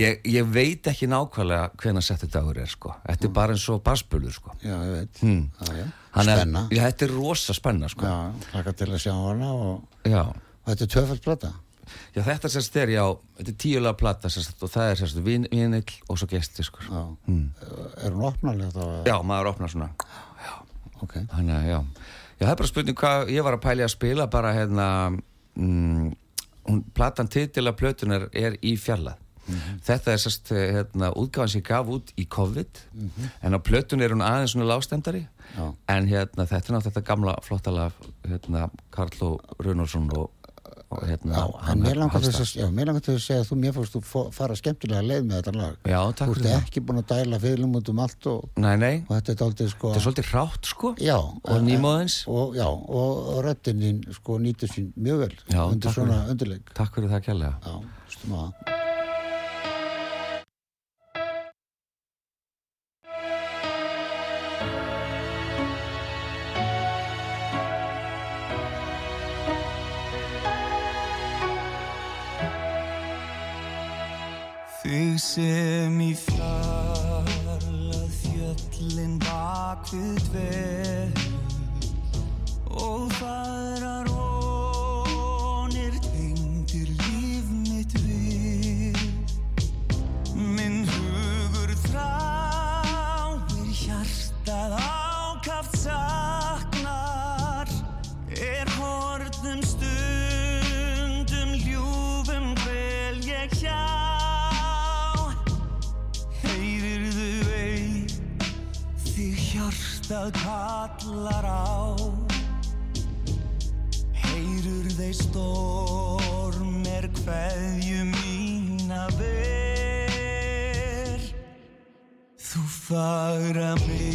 ég, ég veit ekki nákvæmlega hvenær settu dagur er sko. þetta er bara eins og basbölur sko. Já, ég veit Hmm. já, já. Er- Spenna já, þetta er rosa spenna sko. Já, hlaka til að sjá hana og, þetta er tvöfald plata já, þetta sérst er já þetta er tíulega plata sérst, og það er sérst vin, vinill og svo gesti sko. Já Er hún opnalega þá? já, maður opnar svona Ok Þannig að já. Já, það er bara spurning hvað ég var að pæli að spila bara hérna mm, hún, platan titil af plötunar er í fjallað. Þetta er sérst hérna, útgáðan sem ég gaf út í COVID en á plötun er hún aðeins svona lástendari Já. en hérna, þetta er náttúrulega þetta gamla flottalega hérna, Karl og Runnarsson og, og hérna mér langar til að, að segja að þú mér fórst þú fó- fara skemmtilega leið með þetta lag. Já, takk Þú ert ekki búin að dæla fyrirlum út um allt og, Nei, nei, og þetta er daldið sko þetta er svolítið rátt sko Já, og nýmóðins. Og, og, þín sko nýtur sín mjög vel Já, undir svona undirleik. Takk fyrir það kjærlega Þig sem í fjarlað fjöllin bak við dvel og færar vonir hjartað kallar á. Heyrur þeir storm er kveðju mína ber Þú fagra minning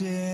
Því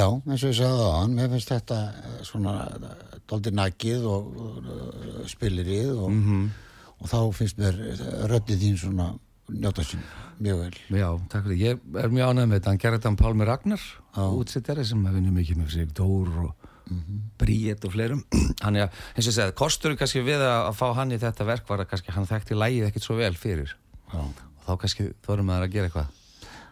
Já, eins og ég sagði á hann, mér finnst þetta eh, svona doldi nakið og uh, spilirið og, og þá finnst mér röddið þín svona njóta sín mjög vel. Já, takk fyrir. Ég er mjög ánægð með þetta. Hann gerði þetta um Pálmi Ragnar, útsittari sem hefði vinnur mikið með sig Dór og Bríett og fleirum. (clears throat) Hann er, eins og ég segði, kostur kannski við að, að fá hann í þetta verk var að kannski hann þekkti lægið ekkit svo vel fyrir. Já. Og þá kannski þorum maður að gera eitthvað.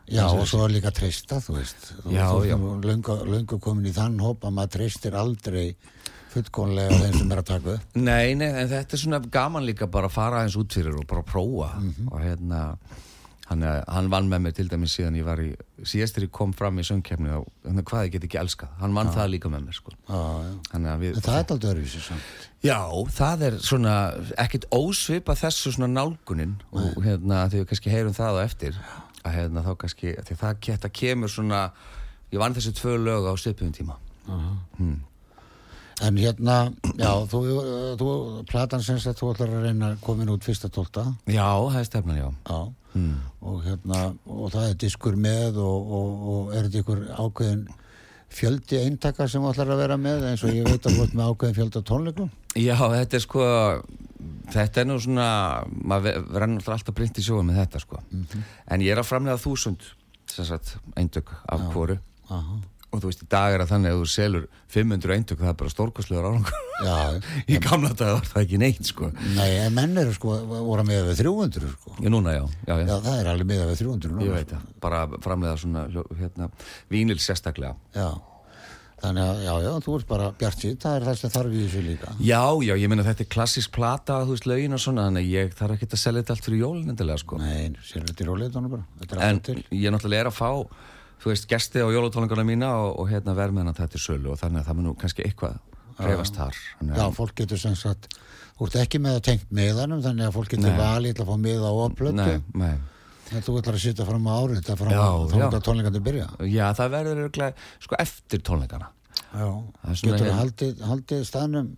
Já, og svo er líka treysta, þú veist. Já, þú já. ert löngu, löngu komin í þann hóp að maður treystir aldrei fullkonlega þeim sem er að taka upp. Nei, nei, en þetta er svona gaman líka bara að fara aðeins út fyrir og bara prófa og hérna hann, hann vann með mér til dæmis síðan ég var í síðastir ég kom fram í söngkefni og hérna, hvað ég get ekki elskað, hann vann það líka með mér sko. Já, já. Að við En það er aldrei öðruvísi samt. Já, það er svona ekkit ósvipa þessu svona nálgunin og hérna því við kannski heyrum það á eftir að hérna þá kannski því það geta kemur svona ég vann þessi tvö lög á svipum tíma En hérna, já, þú, þú platan sem sagt, þú ætlar að reyna að komin út fyrsta tólta. Já, það er stefnan, já Já. Og hérna, og það er diskur með og, og, og er þetta ykkur ákveðin fjöldi eintaka sem þú ætlar að vera með eins og ég veit að þú ert með ákveðin fjölda tónleikum. Já, þetta er sko þetta er nú svona maður verður alltaf brint í sjóum með þetta sko. En ég er að framlega þúsund eindök af hvoru. Aha. og þú veist, í dag er það þannig að þú selur 500 eindök, það er bara stórkostlegar árangur. Já, (laughs) í gamla dag var það ekki neitt sko. Nei, en menn eru sko, voru með við 300 sko. Já, núna já, já, já, Já, það er alveg með við 300 núna. ég veit það. Bara framlega svona hérna, vínil sérstaklega. Já, þannig að, já, já, þú ert bara bjart síð, það er það sem þarf í þessu líka. Já, já, ég meina þetta er klassisk plata, þú veist, lögin og svona, þannig að ég þarf ekki að selja þetta allt fyrir jólin endilega, sko. Nei, sér þetta í róleitunum bara, þetta er en alltaf til. ég náttúrulega er að fá, þú veist, gesti á jólatónleikana mína og, og hérna verðmenn að þetta er sölu og þannig að það mun nú kannski eitthvað reyfast þar. Já, fólk getur sem sagt, þú ert ekki með að tengt meðanum, þannig að fólk getur valið að fá með á þú ætlar að sitja fram á árið, þetta fram Já, á já. þetta tónleikandi byrja. Já, það verður örugglega, sko eftir tónleikana. Já, getur þú hérna- haldið, haldið staðnum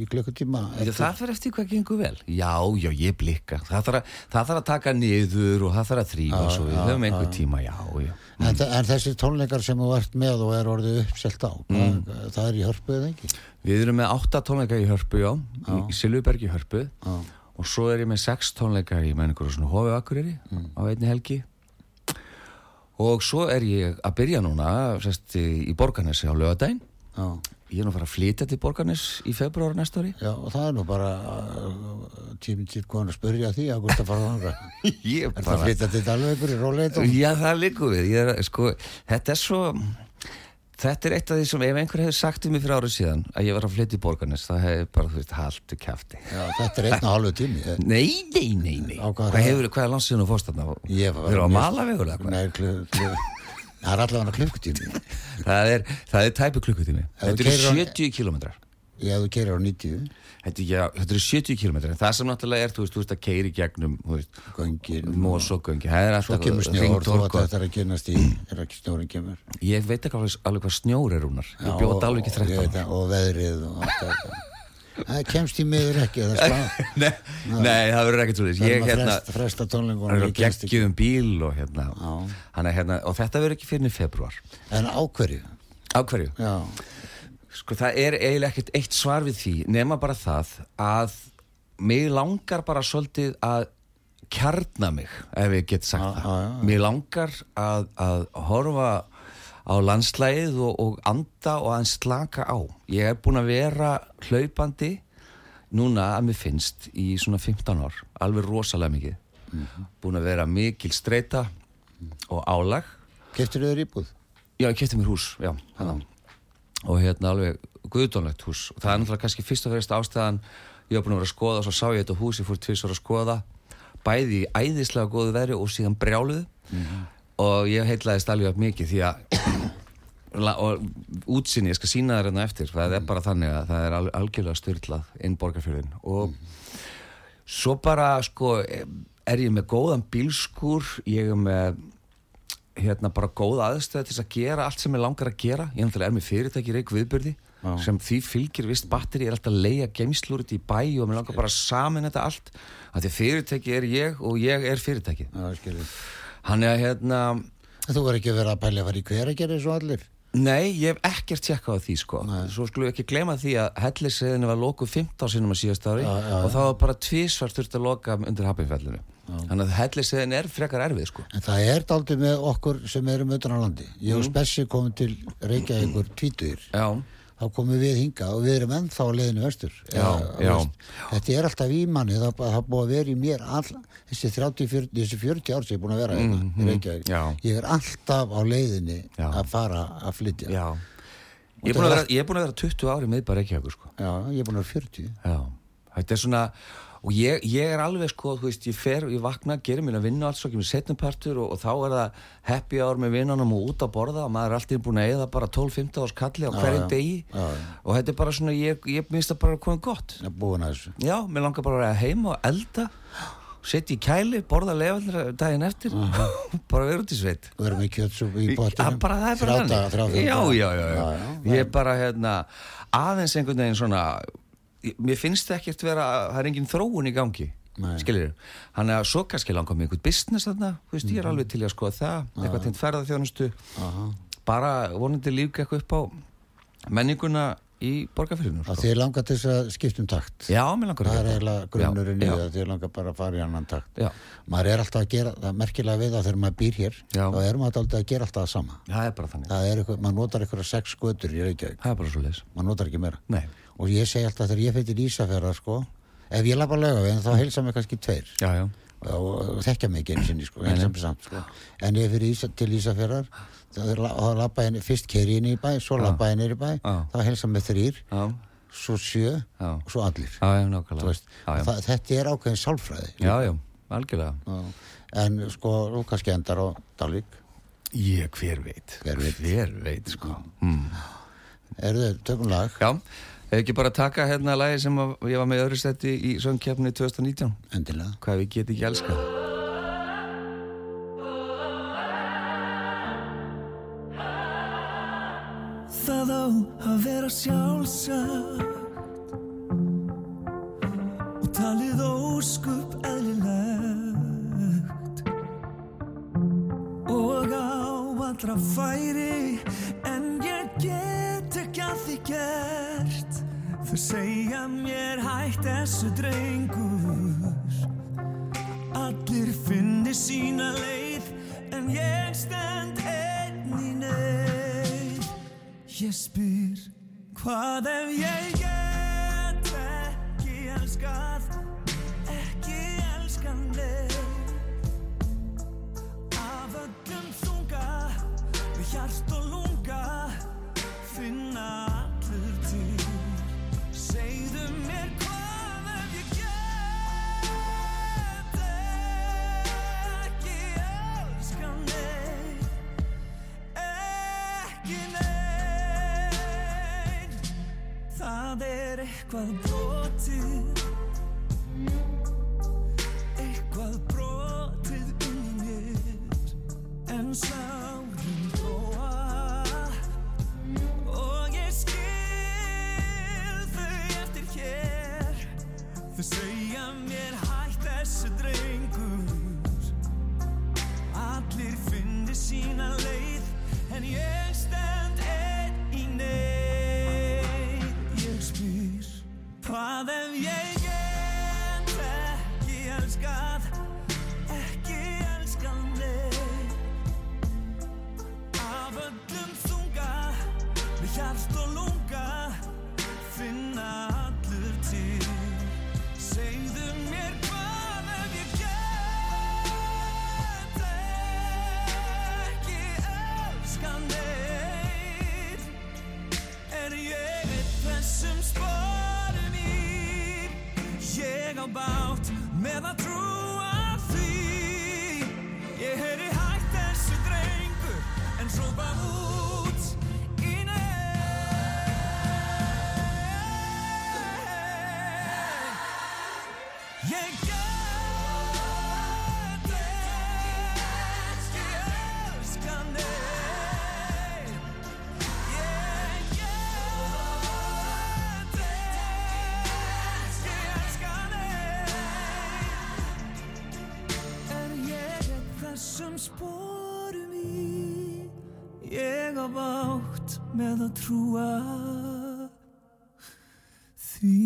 í klukkutíma Já, það fyrir eftir hvað gengur vel. Já, já, ég blikka. Það þarf að, að taka niður og það þarf að þrýfa svo við höfum einhver tíma, já, já. En, þe- en þessi tónleikar sem þú ert með og er orðið uppselt á, Mm. það, það er í hörpu eða ekki? Við erum með átta tónleika í Hörpu, já, í, í Silvubergi Hörpu Já. Og svo er ég með sex tónleika í menningur og svona Hófi Akureyri Mm. á einni helgi og svo er ég að byrja núna sest, í, Borgarnesi á lögadaginn Já. ég er nú að fara að flytja til Borgarnes í februar næsta ári Já, og það er nú bara uh, tíminn til komin að spyrja því að hvort að fara þanga. (laughs) Er það að flytja til Dalvegur í róleitum? Já, það liggur við er, sko, þetta er svo þetta er eitt af því sem ef einhver hefur sagt um mig fyrir árið síðan að ég var að flytja í Borgarnes það hefur bara, þú veist, haltu kæfti þetta er einn og halvu tími. Nei, nei, nei, nei hvað hefur, hvað er landsíðan og fórstanna? Ég var- malavegur eða hvað? Nei, það er allavega klukkutími. (laughs) Það er, það er tæpu klukkutími Þetta eru keyrir á- 70 kilometrar ef þú keirir á 90 Þetta, já, þetta eru 70 km en það sem náttúrulega er, þú veist, þú veist að keiri gegnum þú veist, göngin mós og göngi það er svo kemur snjór, þú veit og- þetta er að kynast í er ekki snjórin kemur. Ég veit ekki alveg, hvað snjór er rúnar. Ég bjóð og- alveg ekki og- ég veit 13 það, og veðrið og allt þetta. Það kemst í miður ekki er (laughs) nei, nei, það verður ekkert svolítið það er maður hérna, fresta, er kemst ekki. geggjum bíl og hérna, Já. er hérna og þetta verður ekki fyrir Sko það er eiginlega ekkert eitt svar við því nema bara það að mig langar bara svolítið að kjarna mig ef ég get sagt Já, það. já, já. Mér langar að, að horfa á landslægið og, og anda og að slaka á. Ég er búin að vera hlaupandi núna að mér finnst í svona 15 ár, alveg rosalega mikið. Búin að vera mikil streyta og álag. keftur þau íbúð Já, ég kefti mér hús, já, þannig. Og hérna alveg guðdónlegt hús. Og það er náttúrulega kannski fyrst og fremst ástæðan, ég var búin að vera að skoða og svo sá ég þetta hús, ég fór tvisvar að skoða, bæði í æðislega góðu veðri og síðan brjáluðu. Og ég heitlaðist alveg mikið því að, og útsinni, ég skal sína þér hérna eftir, það er bara þannig að það er al- algjörlega styrlað inn borgarfjörðin. Og svo bara, sko, er ég með góðan bílskur, ég er með hérna bara góð aðstöð til að gera allt sem ég langar að gera. Ég náttúrulega er með fyrirtæki reik viðbyrði sem því fylgir vist batteri. Ég er alltaf að leia geimslur út í bæ og mér langar bara saman þetta allt. Að því fyrirtæki er ég og ég er fyrirtæki já, hann er að hérna þú verður ekki að vera að pælja að fara í hver að gera þessu allir? Nei, ég hef ekkert tjekkað á því sko. Svo skulum við ekki glema því að hellisriðinu var lokuð 15 sinum að síðast ári Já, já, og það var bara tvísvar þurft að loka undir hafnfellinu þannig að hellisriðin er frekar erfið sko En það er daldið með okkur sem erum utan á landi. Ég Mm. og Spessi komum til Reykjavíkur tvítur. já, Þá komum við hinga og við erum ennþá á leiðinu vestur. Já, Eða, já. veist, Þetta er alltaf í manni. Það, það búið að vera í mér all, þessi 30, 40, þessi 40 ár sem ég er búin að vera mm í Reykjavík. já. Ég er alltaf á leiðinni Já. að fara að flytja. já ég er að vera, ég er búin að vera 20 ári með bara ekki sko Já, ég er búin að vera 40. Já, þetta er svona og ég, ég er alveg sko, þú veist, ég fer ég vakna, gerir mér að vinna allt svo ekki með setnumpartur og, og þá er það happy hour með vinnunum og út að borða og maður er alltaf búin að eða bara 12-15 árs kalli á hverjum já. degi Já, já. og þetta er bara svona, ég, ég minnst að bara komið gott er búin að þessu. Já, mér langar bara að vera heima og elda setja í kæli, borða lefallir daginn eftir (laughs) bara vera út í sveit erum með kjötsúpu í Já, er þrjá, þannig fjóra já, já, já, já. já, ég er bara hérna aðeins einhvern veginn svona mér finnst það ekkert vera það er engin þróun í gangi skilir hann er að svo kannski langar með einhvern business þarna, þú veist, Mhm. ég er alveg til að skoða það eitthvað til ferðarþjónustu bara vonandi líka eitthvað upp á menninguna í borgarfyrinu Að sko. þið langar til þess að skiptum takt. já, mér langar Það að er eiginlega grunnurinn í það, þið langar bara að fara í annan takt. já, Maður er alltaf að gera, það er merkilega við það þegar maður býr hér, Já. þá er maður alltaf að gera alltaf það sama. það er bara þannig Það er eitthvað, maður notar eitthvað sex skötur í Reykjavík, það er bara svo leis maður notar ekki meira. nei, Og ég segi alltaf þegar ég fyrir Ísafjörðar, sko, ef ég lappa löga við, þá heilsa mig kannski tveir já, já, og, og þekkja mig ekki einu sinni, sko, sko. En ég fyrir Ísa, til Ísafjörðar, þá la- þá lappa ég, fyrst keiri ég inn í bæ, svo lappa inn í bæ, Já. þá heilsa mig þrýr, já, svo sjö Já. og svo allir. veist, Það, þetta er ákveðin sálfræði. já, já, algjörlega. En sko, þú kannski endar á Dalvík. Ég, hver veit Hver veit. Hver veit, sko mm. Er þau, tökum lag? Já, ef ekki bara taka hérna lagi sem að ég var með öðru stetti í söngkjafni 2019 Endilega. Hvað við get ekki elskað. Það á að vera sjálfsagt allra færi en ég get ekki að því gert. Þau segja mér hætt þessu drengur. Allir finni sína leið en ég stend einn í neyð. Ég spyr hvað ef ég get ekki elskað, hjart og lunga, finna allur til. Segðu mér hvað ef ég get ekki elskan þig. Ekki neinn Það er eitthvað brotið að trúa því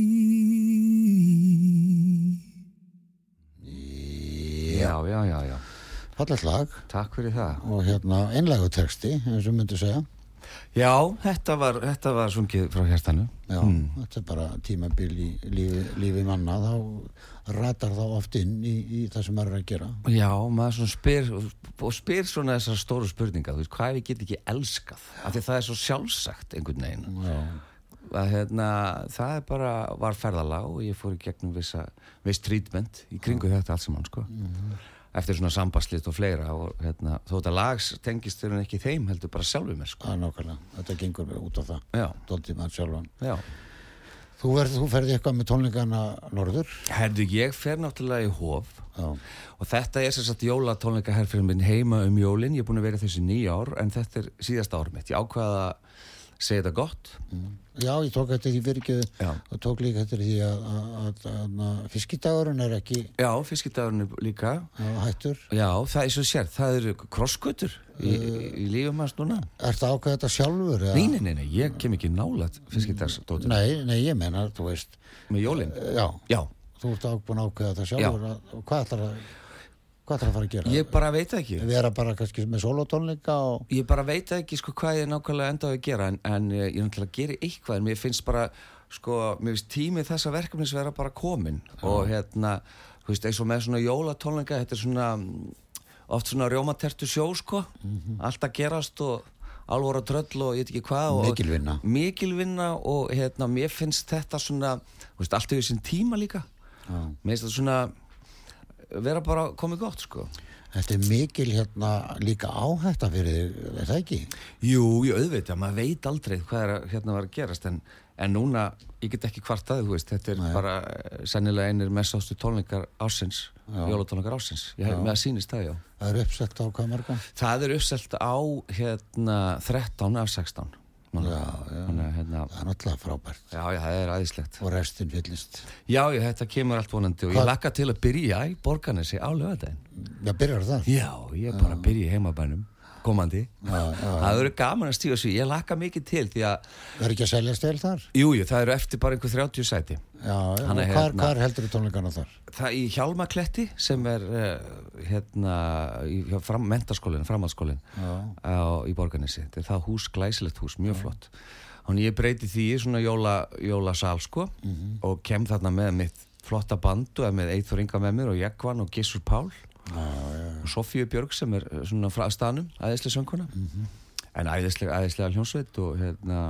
Já, já, já, já. Fallegt lag Takk fyrir það. og hérna einlægu texti, eins og myndi segja. Já, þetta var, þetta var sungið frá hjertanu. Já, þetta er bara tímabil í lífi, lífi manna, þá ratar þá oft inn í, í það sem maður er að gera. Já, maður svona spyr og spyr svona þessar stóru spurninga þú veist, hvað ég get ekki elskað? Af því það er svo sjálfsagt einhvern veginn. Já, að hérna, það er bara var ferðalag og ég fór í gegnum viss treatment í kringu þetta allt saman sko eftir svona sambaslit og fleira og hérna, þó þetta lags tengist þér ekki þeim heldur bara sjálfur mér sko er nákvæmlega. Þetta gengur mér út á það. Já, Dóldi maður sjálfan. já Þú, þú ferði eitthvað með tónleikana norður. Herðu, ég fer náttúrulega í hof Já, og þetta er sem sagt jólatónleika herrfyrir minn heima um jólin, ég er búin að vera í þessu nýja ár en þetta er síðasta ár mitt, ég ákvaða að segja þetta gott Já ég tók fyrir ekki Já. og tók líka eftir því að, að, að, að, fiskidagurinn er ekki Já, fiskidagurinn er líka að, hættur. Já, það er svo sér, það eru krosskutur í, í lífum hans núna Er það ákveð þetta sjálfur? Nei, nei, nei, nei, ég kem ekki nálat fiskidagsdóttir Nei, nei, ég menna, þú veist, með jólin já, Já, þú ert ákveða þetta sjálfur. Hvað ætlar að, hvað ætlar að fara að gera? ég bara veit það ekki. Vera bara kannski með solotónleika og... Ég bara veit það ekki sko hvað ég nákvæmlega endaði að gera en, en eh, ég náttúrulega að gera eitthvað en mér finnst bara, sko, mér finnst tímið þessa verkefnis vera bara komin og hérna, þú veist, eins og með svona jólatónleika, þetta er svona mm, oft svona rjómatertu sjó, sko. Allt að gerast og alvora tröll og ég veit ekki hvað og, Mikil vinna. mikil vinna og hérna, mér finnst þetta svona, þú veist, allt vera bara komið gott, sko Þetta er mikil hérna líka áhætta fyrir þig, er það ekki? Jú, ég auðvitað, maður veit aldrei hvað er að, hérna var að gerast en, en núna, ég get ekki kvartaði, þú veist, þetta er Nei. bara eh, sennilega einir mest ástu tónleikar ásins, Já. jólatónleikar ásins, ég hef með að sýnist það, já. Það er uppsett á hvað marga? Það er uppselt á hérna 13 af 16. Já, já. Þannig, hérna, Það er náttúrulega frábært. já, já, það er aðeinslegt. Og restin fyllist. Já, já, þetta kemur allt vonandi og Hvað- ég lakka til að byrja í borganessi á lögadaginn. Já, byrjar það? Já, ég er bara að byrja í heimabænum, komandi. Það eru gaman að stíga sig, ég lakka mikið til því að Það er ekki að selja stel þar? Jú, jú, það eru eftir bara einhver 30 sæti. Já, já. Hann Og hvar, hérna- hvar heldur þú tónleikana þar? Það í Hjálmakletti sem er uh, hérna í fram, mentaskólinn, framhaldsskólinn í Borganissi. Þetta er það hús, glæsilegt hús, mjög flott. Þannig ég breyti því í svona jóla, jólasal sko og kem þarna með mitt flotta bandu með Eithor Inga með mér og Jekvan og Gissur Pál og Sofíu Björg sem er eh, svona frá stanum, æðislega sönguna en æðislega, æðislega hljónsveit og hérna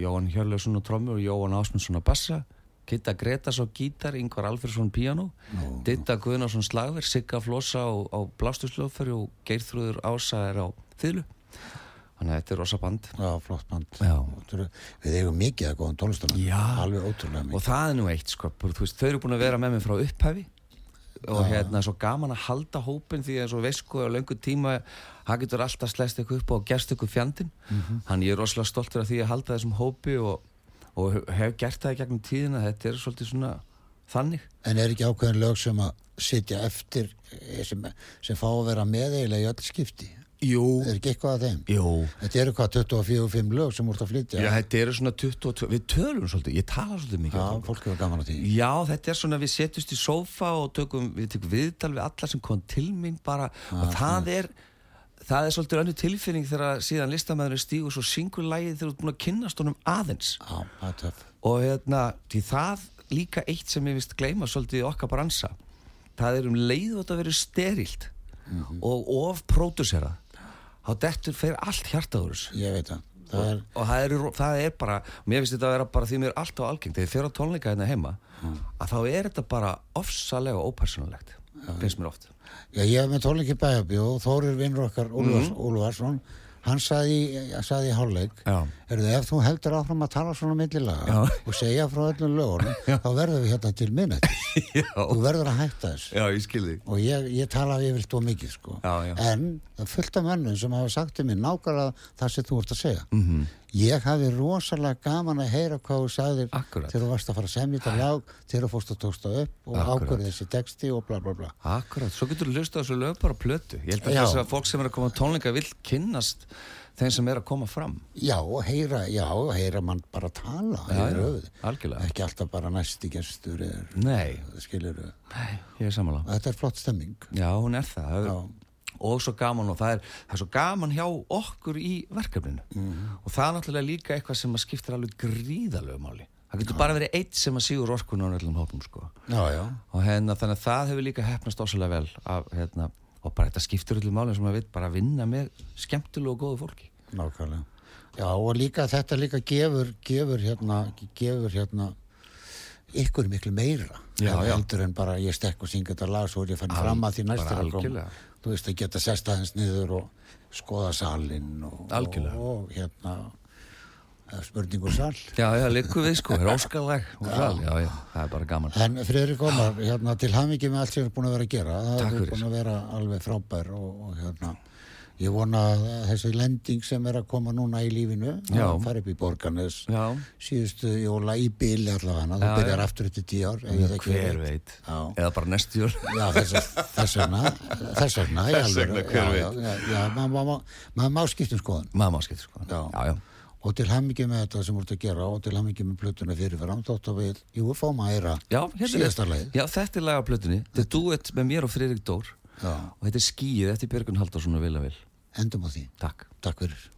Jóhann Hjörleusson á trommu og Jóhann Ásmundsson á bassa. Kitta Gretas á gítar, Ingvar Alfredsson piano, Ditta Guðnarsson slagverð, Sigga Flossa á, á blástusljóðferði og Geirþrúður Ása er á þýðlu þannig að þetta er rosa band. Já, flott band. Já. Við eigum mikið að góðan mikið. og það er nú eitt sko, veist, þau eru búin að vera með mér frá upphæfi og hérna svo gaman að halda hópin því að svo veist sko á löngu tíma það getur alltaf slæst eitthvað upp og gerst eitthvað fjandinn. Hann ég er rosalega stoltur af því að halda þessum hópi og, og hef gert það í gegnum tíðina. Þetta er svolítið svona þannig. En er ekki ákveðin lög sem að sitja eftir eh, sem, sem fá að vera með eiginlega í öll skipti? Jú, Er ekki eitthvað að þeim? jú Þetta eru hvað 24-5 lög sem úrst að flytja? Já, þetta eru svona 22, við tölum svolítið, ég tala svolítið mikið Já, um það. fólk hefur gaman á því. Já, þetta er svona, við setjumst í sófa og tökum, við tökum viðtal við alla sem kom til mín bara og það er, það er svolítið önnu tilfinning þegar síðan listamæðurinn stígur svo syngur lægið þegar þú ert búin að kynnast honum aðeins Já, það er töff. og hérna, því það líka eitt sem ég vist gleyma svolítið það um leið og þetta þá dettur fer allt hjartaður Ég veit það. Það er, og það er, það er bara mér finnst þetta að vera bara því mér er alltaf algengt. Þegar ég fer á tónleika hérna heima að þá er þetta bara ofsalega ópersonalegt finnst mér oft. Já, ég hef með tónleiki bæjabí og Þórir vinnur okkar Úlfars, Úlfarsson, hann saði, saði í hálfleik, ef þú heldur áfram að tala svona millilaga og segja frá öllum lögunum, þá verður við hérna til minnætti. (laughs) já, Þú verður að hætta þessu. já, ég og ég, ég tala yfirlt og mikið sko. Já, já. en fullt af mönnum sem hafa sagt til mér nákvæmlega það sem þú ert að segja Mhm. -hmm. ég hafi rosalega gaman að heyra hvað þú sagðir þegar þú varst að fara að semja þetta lag þegar þú fórst að tóksta upp og ákvörði þessi texti og bla bla bla Akkurat, svo getur þú hlusta á þessu lög bara plötu ég held að þess að fólk sem er að koma tónleika vill kynnast þeim sem er að koma fram. Já, heyra, já, heyra mann bara tala Já, algjörlega. ekki alltaf bara næsti gestur er, Nei, Nei ég er sammála. Þetta er flott stemming. Já, hún er það, Já. og svo gaman og það er, það er svo gaman hjá okkur í verkefninu. Og það er náttúrulega líka eitthvað sem skiptir alveg gríðalegu máli. Það getur bara verið eitt sem að sígur orkun á öllum hópum sko. já, já, og hérna, þannig að það hefur líka hefnast ósælega vel af, hérna, og bara þetta skiptir öllum máli sem að við bara vinna með skemmtilegu og góðu fólki nákvæmlega já, og líka þetta líka gefur gefur hérna, gefur hérna ykkur miklu meira Já, já. heldur en bara ég stekk og synga þetta lag svo er ég fann Al- fram að því næst bara þegar kom. algjörlega. þú veist að geta sest aðeins niður og skoða salin og, og, og hérna eh, spurningur sal Já, já, líku við sko, er óskalag já. já, já, það er bara gaman En Friðrik Ómar, hérna, til hamingi með allt sem er búin að vera að gera, það er búin að vera alveg frábær og, og hérna, ég vona að þessi lending sem er að koma núna í lífinu, Já. að fara upp í Borgarnes, Já, síðustu jóla í bíli allavega, þú Já, byrjar já. aftur eftir tíu ár, ég hver veit Já. eða bara næstu jól Já, þess, þess vegna, þess vegna, í Þess alvöru. vegna, hver veit. Já, já, já, maður má, má, maður má skiptum skoðun. Mamma skiptir sko Já. já, já. Og til hamingi með þetta sem voru að gera og til hamingi með plötuna fyrirfram, þótt að við, jú, fáum að Já, hérna síðasta lagið. Já, þetta er laga plötunni. Þetta er duett með mér og Friðrik Dór. Já, Og þetta er skýið eftir Björgun Halldórsson og Vila Vil. Endum á því. Takk. Takk fyrir.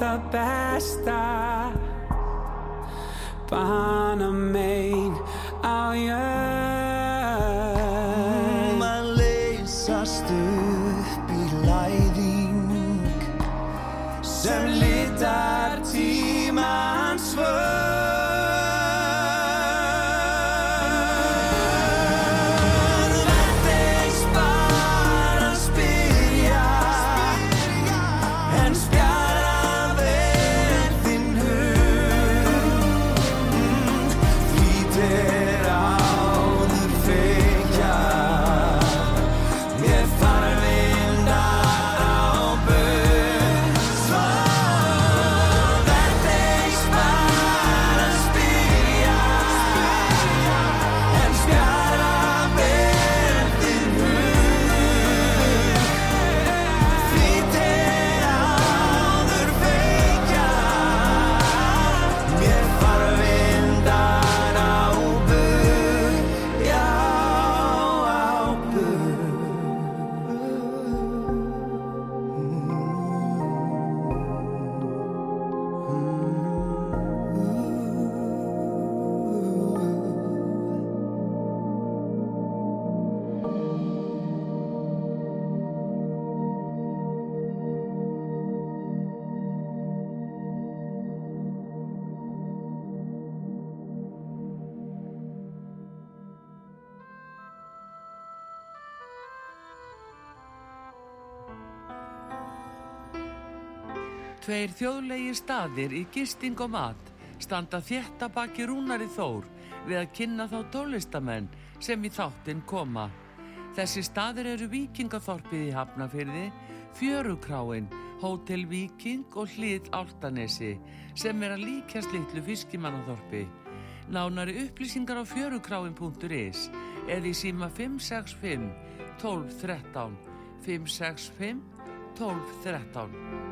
Eitt það besta Bana mein á jörðinni Tveir þjóðlegir staðir í gisting og mat standa þétta baki rúnari þór við að kynna þá tólistamenn sem í þáttinn koma. Þessi staðir eru Vikingathorpið í Hafnafyrði, Fjörugráin, Hótel Viking og Hlið Áltanesi sem er að líkjast litlu fiskimannathorpi. Nánari upplýsingar á fjörugráin.is eða í síma 565 1213 565 1213.